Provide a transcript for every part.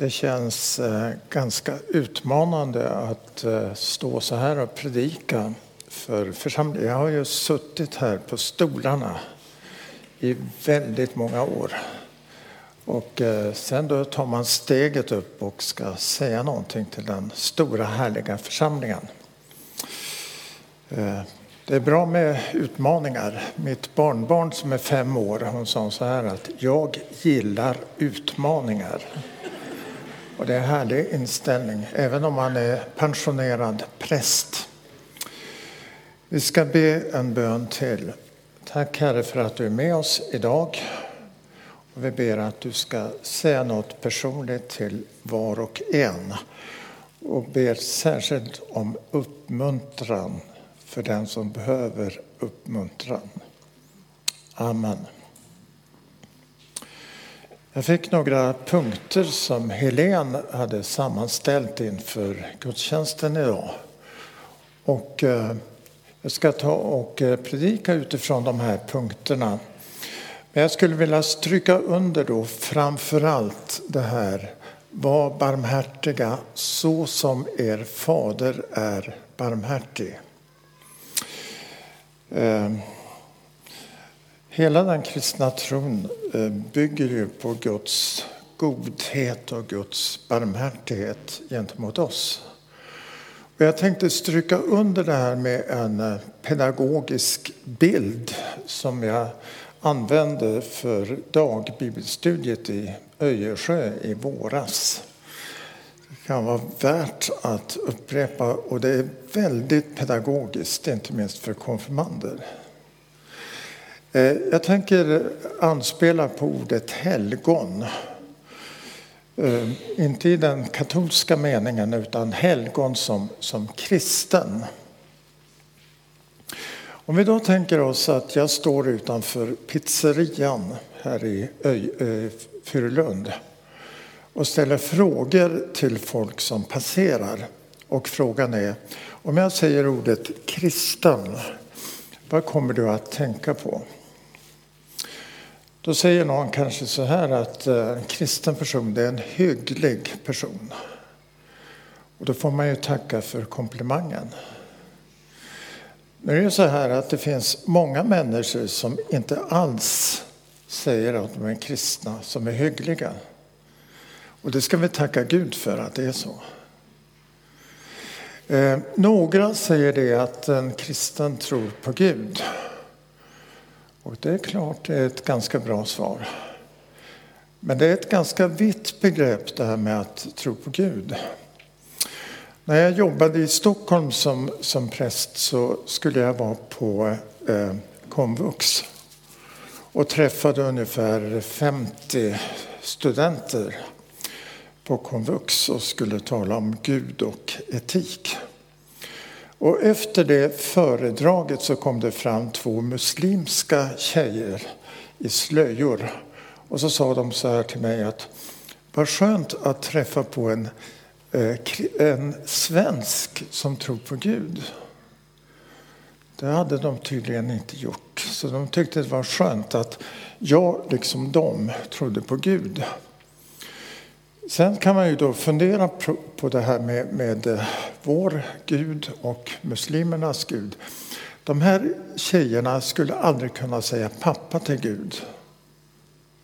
Det känns eh, ganska utmanande att eh, stå så här och predika för församlingen. Jag har ju suttit här på stolarna i väldigt många år. Och eh, sen då tar man steget upp och ska säga någonting till den stora härliga församlingen. Det är bra med utmaningar. Mitt barnbarn som är fem år hon sa så här att jag gillar utmaningar. Och det är en härlig inställning, även om man är pensionerad präst. Vi ska be en bön till. Tack Herre för att du är med oss idag. Och vi ber att du ska säga något personligt till var och en. Och ber särskilt om uppmuntran för den som behöver uppmuntran. Amen. Jag fick några punkter som Helen hade sammanställt inför gudstjänsten idag. Och eh, jag ska ta och eh, predika utifrån de här punkterna. Men jag skulle vilja stryka under då framför allt det här var barmhärtiga så som er fader är barmhärtig. Eh, Hela den kristna tron eh, bygger ju på Guds godhet och Guds barmhärtighet gentemot oss. Och jag tänkte stryka under det här med en eh, pedagogisk bild som jag använde för dagbibelstudiet i Öjersjö i våras. Det kan vara värt att upprepa och det är väldigt pedagogiskt, inte minst för konfirmander. Eh, jag tänker anspela på ordet helgon. Eh, inte i den katolska meningen, utan helgon som, som kristen. Om vi då tänker oss att jag står utanför pizzerian här i eh, Furulund och ställer frågor till folk som passerar. Och frågan är, om jag säger ordet kristen, vad kommer du att tänka på? Då säger någon kanske så här att eh, en kristen person det är en hygglig person. Och då får man ju tacka för komplimangen. Nu är det så här att det finns många människor som inte alls säger att de är kristna, som är hyggliga. Och det ska vi tacka Gud för att det är så. Eh, några säger det att en kristen tror på Gud. Och det är klart, det är ett ganska bra svar. Men det är ett ganska vitt begrepp det här med att tro på Gud. När jag jobbade i Stockholm som, som präst så skulle jag vara på eh, komvux och träffade ungefär 50 studenter på komvux och skulle tala om Gud och etik. Och efter det föredraget så kom det fram två muslimska tjejer i slöjor. Och så sa de så här till mig att vad skönt att träffa på en, eh, en svensk som tror på Gud. Det hade de tydligen inte gjort. Så de tyckte det var skönt att jag, liksom de, trodde på Gud. Sen kan man ju då fundera på det här med, med eh, vår Gud och muslimernas Gud. De här tjejerna skulle aldrig kunna säga pappa till Gud.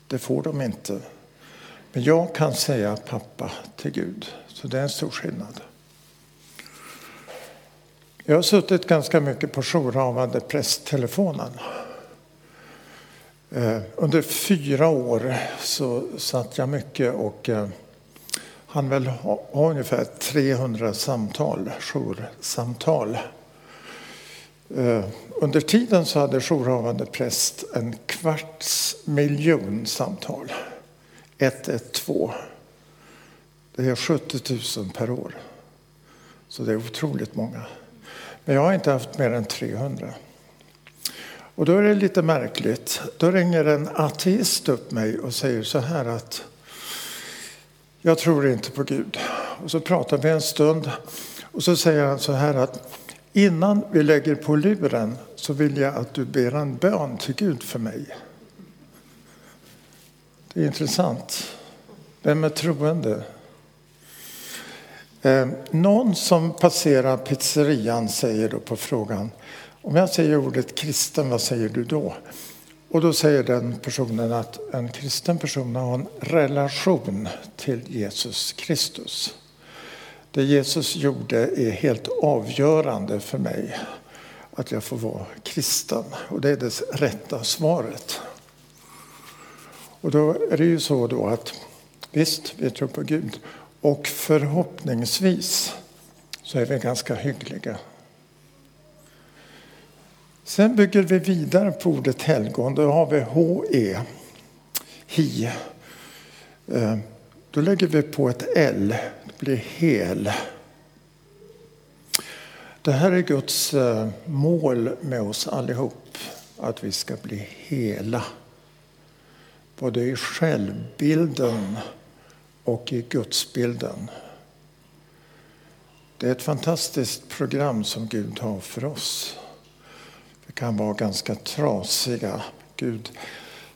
Det får de inte. Men jag kan säga pappa till Gud. Så det är en stor skillnad. Jag har suttit ganska mycket på jourhavande prästtelefonen. Eh, under fyra år så satt jag mycket och eh, han väl ha ungefär 300 samtal, joursamtal. Eh, under tiden så hade jourhavande präst en kvarts miljon samtal. 112. Det är 70 000 per år. Så det är otroligt många. Men jag har inte haft mer än 300. Och då är det lite märkligt. Då ringer en ateist upp mig och säger så här att jag tror inte på Gud. Och så pratar vi en stund och så säger han så här att innan vi lägger på luren så vill jag att du ber en bön till Gud för mig. Det är intressant. Vem är troende? Eh, någon som passerar pizzerian säger då på frågan om jag säger ordet kristen, vad säger du då? Och då säger den personen att en kristen person har en relation till Jesus Kristus. Det Jesus gjorde är helt avgörande för mig att jag får vara kristen. Och det är det rätta svaret. Och då är det ju så då att visst, vi tror på Gud. Och förhoppningsvis så är vi ganska hyggliga. Sen bygger vi vidare på ordet helgon. Då har vi HE, hi. Eh, då lägger vi på ett L, det blir hel. Det här är Guds eh, mål med oss allihop, att vi ska bli hela. Både i självbilden och i gudsbilden. Det är ett fantastiskt program som Gud har för oss. Kan vara ganska trasiga. Gud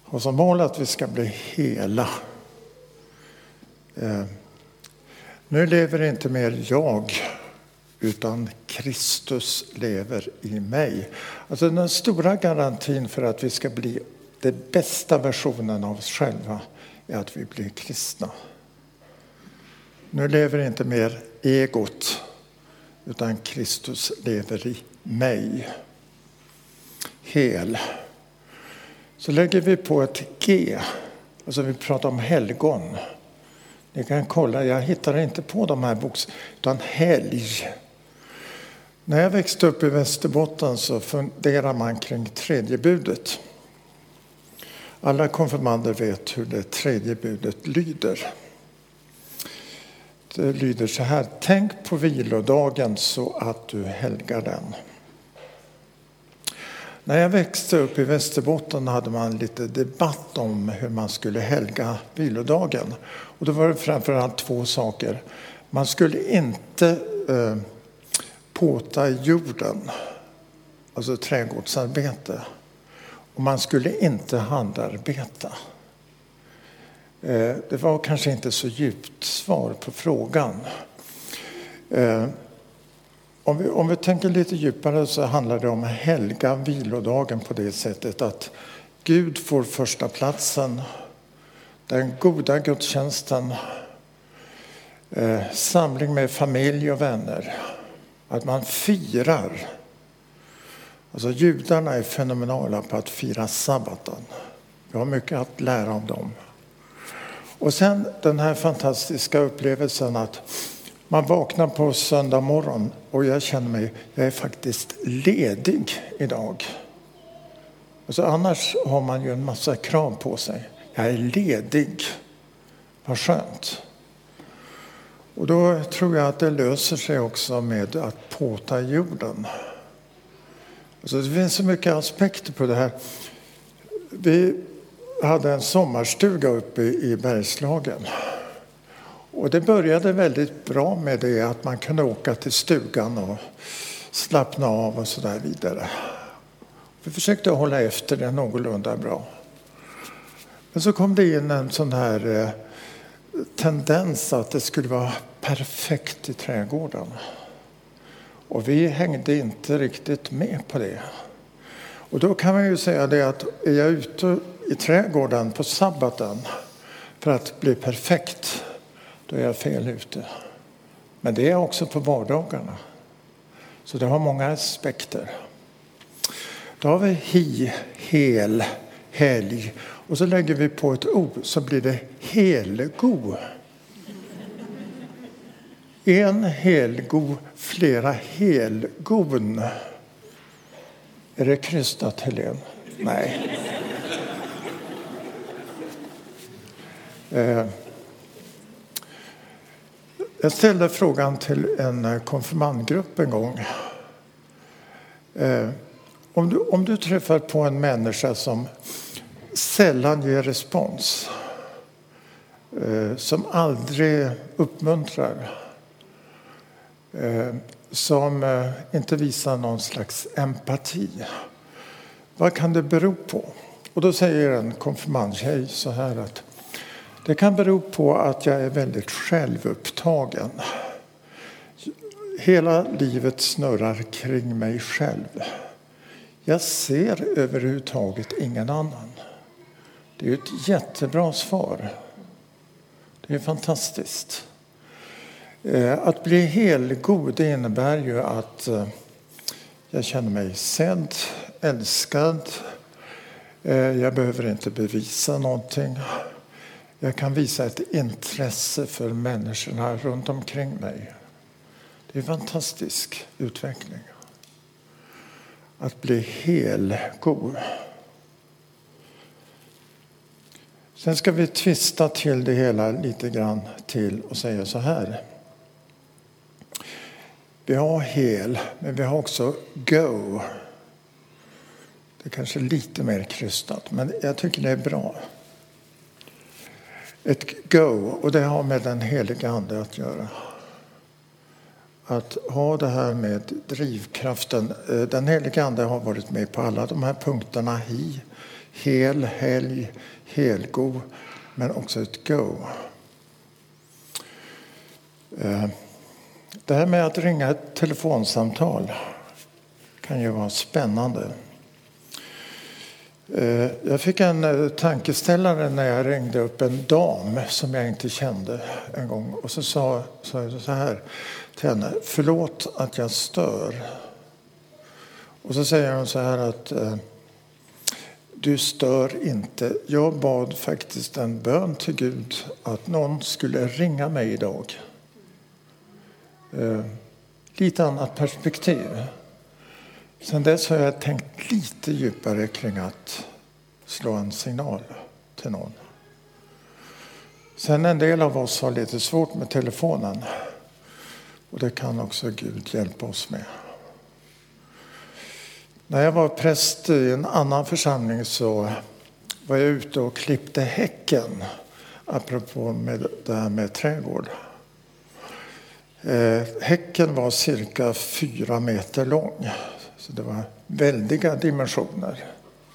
har som mål att vi ska bli hela. Eh, nu lever inte mer jag, utan Kristus lever i mig. Alltså den stora garantin för att vi ska bli den bästa versionen av oss själva är att vi blir kristna. Nu lever inte mer egot, utan Kristus lever i mig. Hel. Så lägger vi på ett G, alltså vi pratar om helgon. Ni kan kolla, jag hittar inte på de här bokstäverna, utan helg. När jag växte upp i Västerbotten så funderar man kring tredje budet. Alla konfirmander vet hur det tredje budet lyder. Det lyder så här. Tänk på vilodagen så att du helgar den. När jag växte upp i Västerbotten hade man lite debatt om hur man skulle helga vilodagen. Och då var det framförallt två saker. Man skulle inte eh, påta jorden, alltså trädgårdsarbete. Och man skulle inte handarbeta. Eh, det var kanske inte så djupt svar på frågan. Eh, om vi, om vi tänker lite djupare så handlar det om helga vilodagen på det sättet att Gud får första platsen. Den goda gudstjänsten, eh, samling med familj och vänner. Att man firar. Alltså judarna är fenomenala på att fira sabbaten. Vi har mycket att lära om dem. Och sen den här fantastiska upplevelsen att man vaknar på söndag morgon och jag känner mig, jag är faktiskt ledig idag. Alltså annars har man ju en massa krav på sig. Jag är ledig. Vad skönt. Och då tror jag att det löser sig också med att påta jorden. Alltså det finns så mycket aspekter på det här. Vi hade en sommarstuga uppe i Bergslagen. Och det började väldigt bra med det att man kunde åka till stugan och slappna av och så där vidare. Vi försökte hålla efter det någorlunda bra. Men så kom det in en sån här eh, tendens att det skulle vara perfekt i trädgården. Och vi hängde inte riktigt med på det. Och då kan man ju säga det att är jag ute i trädgården på sabbaten för att bli perfekt, då är jag fel ute. Men det är också på vardagarna. Så det har många aspekter. Då har vi hi, hel, helg och så lägger vi på ett o så blir det helgo. En helgo, flera helgon. Är det krystat, Helene? Nej. Eh, jag ställde frågan till en eh, konfirmandgrupp en gång. Eh, om du, om du träffar på en människa som sällan ger respons, eh, som aldrig uppmuntrar, eh, som eh, inte visar någon slags empati. Vad kan det bero på? Och då säger en konfirmandtjej så här att det kan bero på att jag är väldigt självupptagen. hela livet snurrar kring mig själv. Jag ser överhuvudtaget ingen annan. Det är ett jättebra svar. Det är fantastiskt. Eh, att bli helgod innebär ju att eh, jag känner mig sedd, älskad. Eh, jag behöver inte bevisa någonting. Jag kan visa ett intresse för människorna runt omkring mig. Det är en fantastisk utveckling. Att bli helgod. Sen ska vi tvista till det hela lite grann till och säga så här. Vi har hel, men vi har också go. Det är kanske lite mer krystat, men jag tycker det är bra. Ett go, och det har med den heliga Ande att göra. Att ha det här med drivkraften. Eh, den heliga Ande har varit med på alla de här punkterna. Hi, hel, helg, helgo, men också ett go. Eh, det här med att ringa ett telefonsamtal kan ju vara spännande. Eh, jag fick en eh, tankeställare när jag ringde upp en dam som jag inte kände en gång. Och så sa, sa jag så här till henne. Förlåt att jag stör. Och så säger hon så här att eh, du stör inte. Jag bad faktiskt en bön till Gud att någon skulle ringa mig idag. lite annat perspektiv. Sen dess har jag tänkt lite djupare kring att slå en signal till någon. Sen en del av oss har lite svårt med telefonen. Och det kan också Gud hjälpa oss med. När jag var präst i en annan församling så var jag ute och klippte häcken. Apropå med det här med trädgård. Eh, häcken var cirka fyra meter lång. Så det var väldiga dimensioner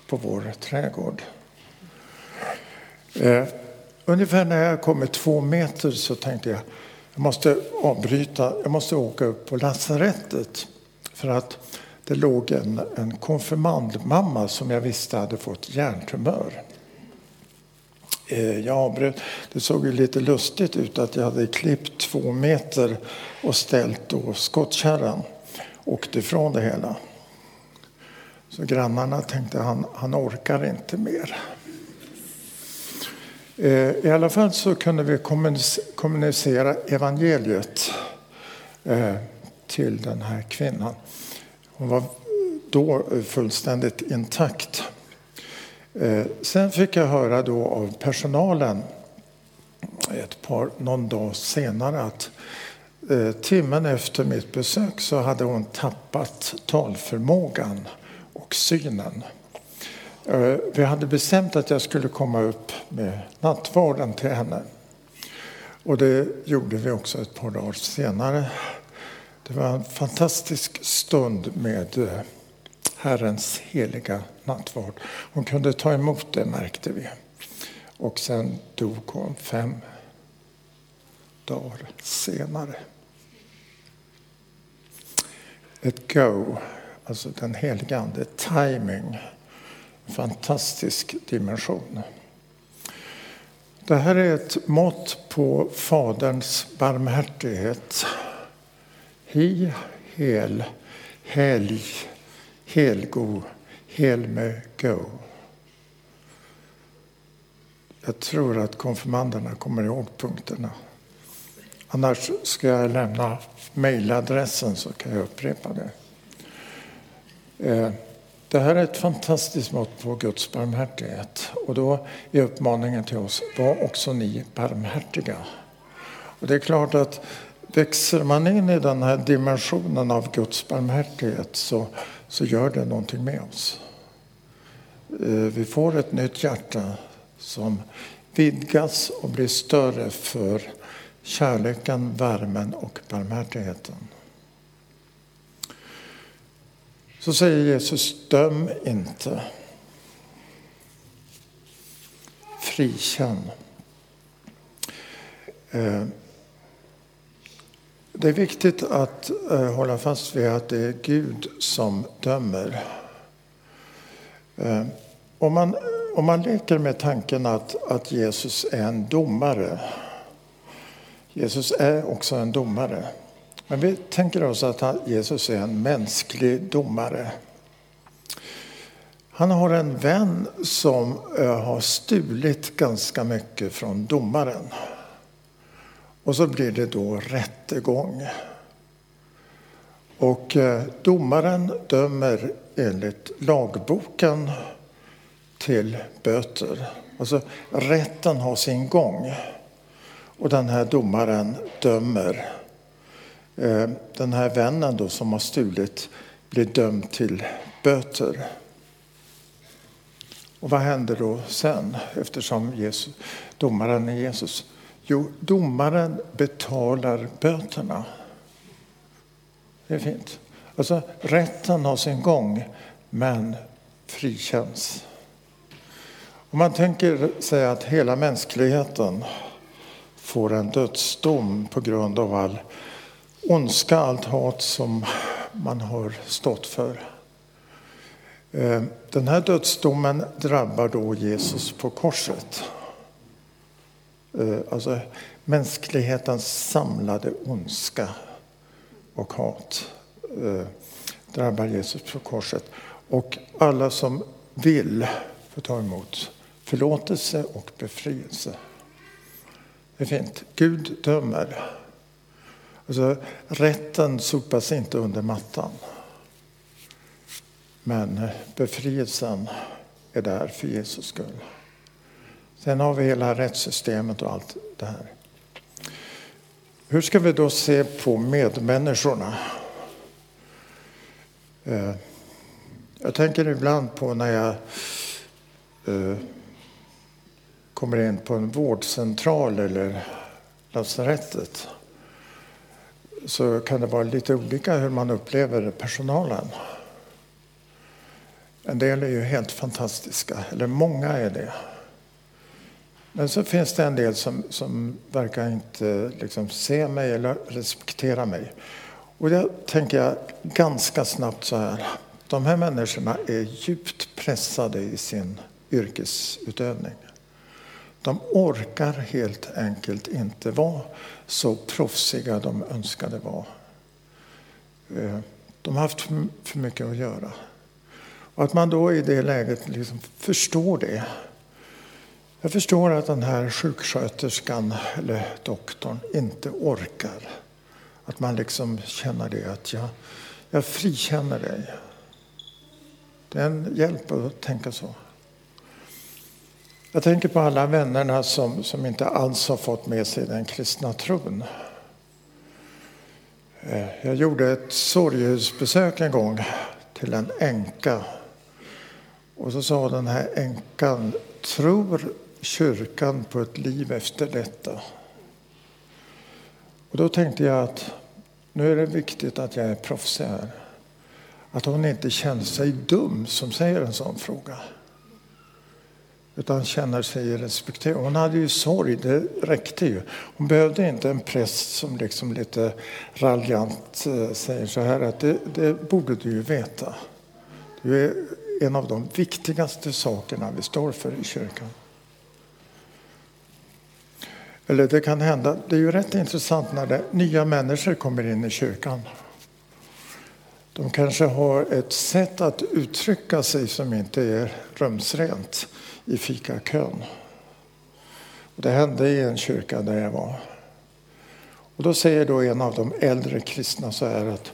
på vår trädgård. Eh, ungefär när jag kommit två meter så tänkte jag jag måste avbryta, jag måste åka upp på lasarettet. För att det låg en, en konfirmandmamma som jag visste hade fått hjärntumör. Eh, jag avbröt. Det såg ju lite lustigt ut att jag hade klippt två meter och ställt då skottkärran. Åkte ifrån det hela. Så grannarna tänkte han, han orkar inte mer. Eh, I alla fall så kunde vi kommunicera evangeliet eh, till den här kvinnan. Hon var då fullständigt intakt. Eh, sen fick jag höra då av personalen ett par, någon dag senare att timmen efter mitt besök så hade hon tappat talförmågan synen. Vi eh, hade bestämt att jag skulle komma upp med nattvarden till henne. Och det gjorde vi också ett par dagar senare. Det var en fantastisk stund med eh, Herrens heliga nattvard. Hon kunde ta emot det märkte vi. Och sen dog hon fem dagar senare. Ett go alltså den heliga Ande, timing. Fantastisk dimension. Det här är ett mått på Faderns barmhärtighet. Hi, hel, helg, helgo, helme, go. Jag tror att konfirmanderna kommer ihåg punkterna. Annars ska jag lämna mejladressen så kan jag upprepa det. Eh, det här är ett fantastiskt mått på Guds barmhärtighet. Och då är uppmaningen till oss, var också ni barmhärtiga. Och det är klart att växer man in i den här dimensionen av Guds barmhärtighet så, så gör det någonting med oss. Eh, vi får ett nytt hjärta som vidgas och blir större för kärleken, värmen och barmhärtigheten. Så säger Jesus, döm inte. Frikänn. Eh, det är viktigt att eh, hålla fast vid att det är Gud som dömer. Eh, om, man, om man leker med tanken att, att Jesus är en domare. Jesus är också en domare. Men vi tänker oss att Jesus är en mänsklig domare. Han har en vän som eh, har stulit ganska mycket från domaren. Och så blir det då rättegång. Och eh, domaren dömer enligt lagboken till böter. Alltså rätten har sin gång. Och den här domaren dömer. Eh, den här vännen då som har stulit blir dömd till böter. Och vad händer då sen eftersom Jesus, domaren är Jesus? Jo, domaren betalar böterna. Det är fint. Alltså, rätten har sin gång, men frikänns. Om man tänker sig att hela mänskligheten får en dödsdom på grund av all ondska, allt hat som man har stått för. Eh, den här dödsdomen drabbar då Jesus på korset. Eh, alltså mänsklighetens samlade ondska och hat eh, drabbar Jesus på korset. Och alla som vill får ta emot förlåtelse och befrielse. Det är fint. Gud dömer. Alltså, rätten sopas inte under mattan. Men befrielsen är där för Jesus skull. Sen har vi hela rättssystemet och allt det här. Hur ska vi då se på medmänniskorna? Eh, jag tänker ibland på när jag eh, kommer in på en vårdcentral eller lasarettet så kan det vara lite olika hur man upplever personalen. En del är ju helt fantastiska, eller många är det. Men så finns det en del som, som verkar inte liksom se mig eller respektera mig. Och jag tänker jag ganska snabbt så här. De här människorna är djupt pressade i sin yrkesutövning. De orkar helt enkelt inte vara så proffsiga de önskade vara. Eh, de har haft för mycket att göra. Och att man då i det läget liksom förstår det jag förstår att den här sjuksköterskan eller doktorn inte orkar. Att man liksom känner det att jag, jag frikänner dig. Det är en hjälp att tänka så. Jag tänker på alla vännerna som, som inte alls har fått med sig den kristna tron. Eh, jag gjorde ett sorgehusbesök en gång till en änka. Och så sa den här änkan, tror kyrkan på ett liv efter detta. Och då tänkte jag att nu är det viktigt att jag är proffsig här. Att hon inte känner sig dum som säger en sån fråga. Utan känner sig respekterad. Hon hade ju sorg, det räckte ju. Hon behövde inte en präst som liksom lite raljant eh, säger så här att det, det borde du ju veta. Du är en av de viktigaste sakerna vi står för i kyrkan. Eller det kan hända, det är ju rätt intressant när det, nya människor kommer in i kyrkan. De kanske har ett sätt att uttrycka sig som inte är rumsrent i fikakön. Och det hände i en kyrka där jag var. Och då säger då en av de äldre kristna så här att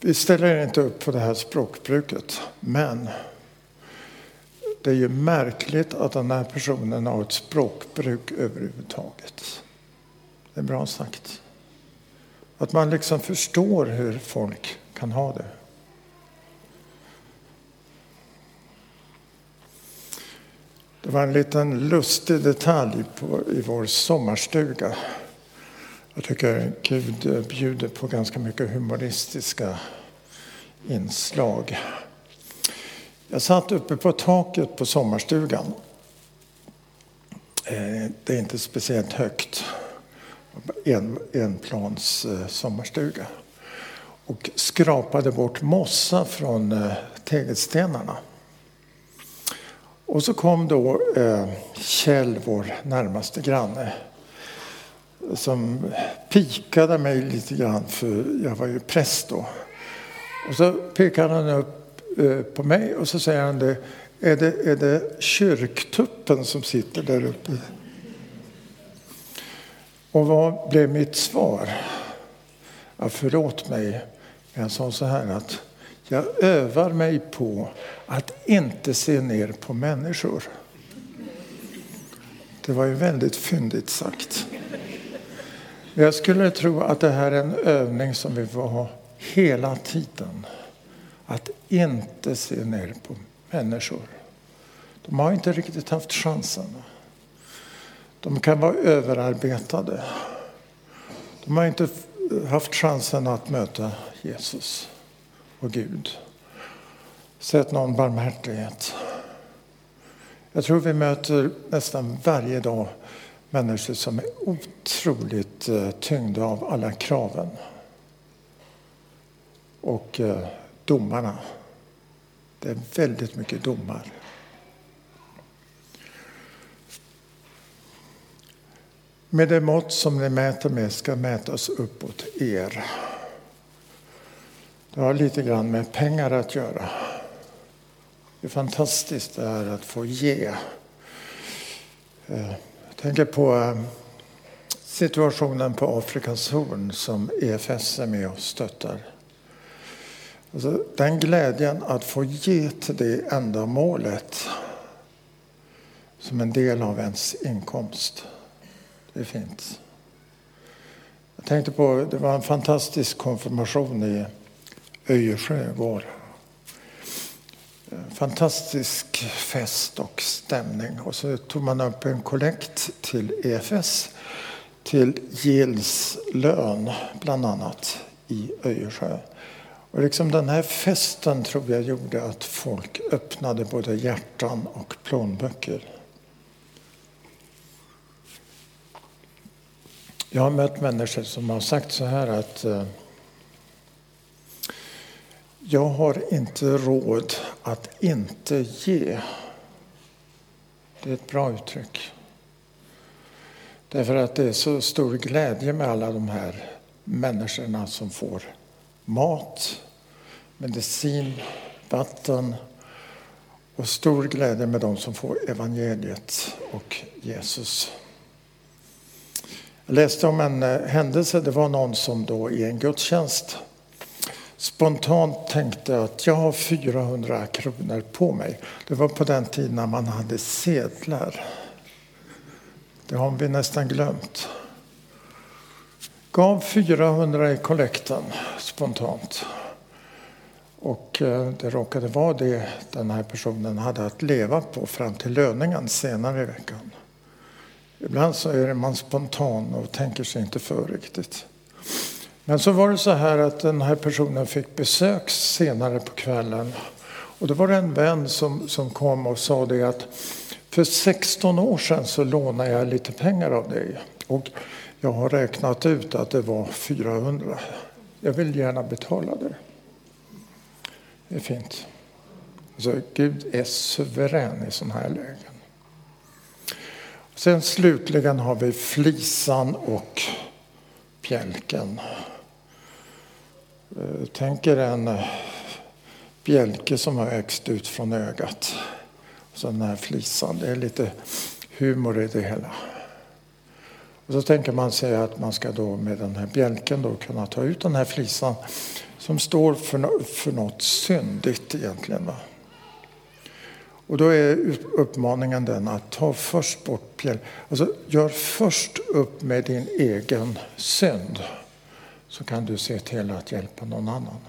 vi ställer inte upp på det här språkbruket, men det är ju märkligt att den här personen har ett språkbruk överhuvudtaget. Det är bra sagt. Att man liksom förstår hur folk kan ha det. Det var en liten lustig detalj på, i vår sommarstuga. Jag tycker Gud bjuder på ganska mycket humoristiska inslag. Jag satt uppe på taket på sommarstugan. Eh, det är inte speciellt högt. en, enplans eh, sommarstuga och skrapade bort mossa från eh, tegelstenarna. Och så kom då eh, Kjell, vår närmaste granne, som pikade mig lite grann, för jag var ju präst då. Och så pekade han upp eh, på mig och så säger han det, är det, är det kyrktuppen som sitter där uppe? Och vad blev mitt svar? Ja, förlåt mig, jag sa så här att jag övar mig på att inte se ner på människor. Det var ju väldigt fyndigt sagt. Jag skulle tro att det här är en övning som vi får ha hela tiden. Att inte se ner på människor. De har inte riktigt haft chansen. De kan vara överarbetade. De har inte haft chansen att möta Jesus och Gud. Sätt någon barmhärtighet. Jag tror vi möter nästan varje dag människor som är otroligt eh, tyngda av alla kraven. Och eh, domarna. Det är väldigt mycket domar. Med det mått som ni mäter med ska mätas uppåt er. Det har lite grann med pengar att göra. Det är fantastiskt det här att få ge. Eh, jag tänker på eh, situationen på Afrikas horn som EFS är med och stöttar. Alltså, den glädjen att få ge till det ändamålet som en del av ens inkomst. Det är fint. Jag tänkte på, det var en fantastisk konfirmation i Öjersjö igår. Fantastisk fest och stämning. Och så tog man upp en kollekt till EFS, till Gils lön bland annat i Öjersjö. Och liksom den här festen tror jag gjorde att folk öppnade både hjärtan och plånböcker. Jag har mött människor som har sagt så här att eh, jag har inte råd att inte ge. Det är ett bra uttryck. Därför att det är så stor glädje med alla de här människorna som får mat, medicin, vatten och stor glädje med de som får evangeliet och Jesus. Jag läste om en eh, händelse. Det var någon som då i en gudstjänst spontant tänkte att jag har 400 kronor på mig. Det var på den tiden när man hade sedlar. Det har vi nästan glömt. Gav 400 i kollekten spontant. Och eh, det råkade vara det den här personen hade att leva på fram till löningen senare i veckan. Ibland så är man spontan och tänker sig inte för riktigt. Men så var det så här att den här personen fick besök senare på kvällen. Och då var det en vän som, som kom och sa det att för 16 år sedan så lånade jag lite pengar av dig. Och jag har räknat ut att det var 400. Jag vill gärna betala det. Det är fint. Alltså, Gud är suverän i sådana här lägen. Sen slutligen har vi flisan och bjälken. Eh, Tänk er en eh, bjälke som har växt ut från ögat. Och så den här flisan, det är lite humor i det hela. Och så tänker man sig att man ska då med den här bjälken då kunna ta ut den här flisan som står för, för något syndigt egentligen. Va? Och då är uppmaningen den att ta först bort bjälken. Alltså gör först upp med din egen synd så kan du se till att hjälpa någon annan.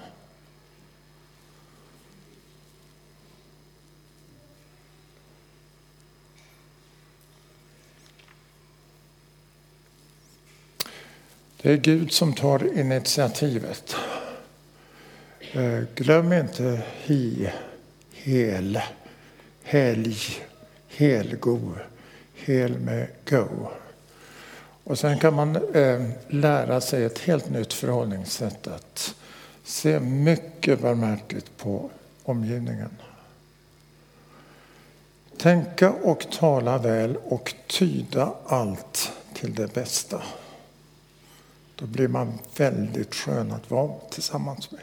Det är Gud som tar initiativet. Eh, glöm inte hi, hel, helg, helgo, hel med go. Och sen kan man eh, lära sig ett helt nytt förhållningssätt att se mycket barmhärtigt på omgivningen. Tänka och tala väl och tyda allt till det bästa. Då blir man väldigt skön att vara tillsammans med.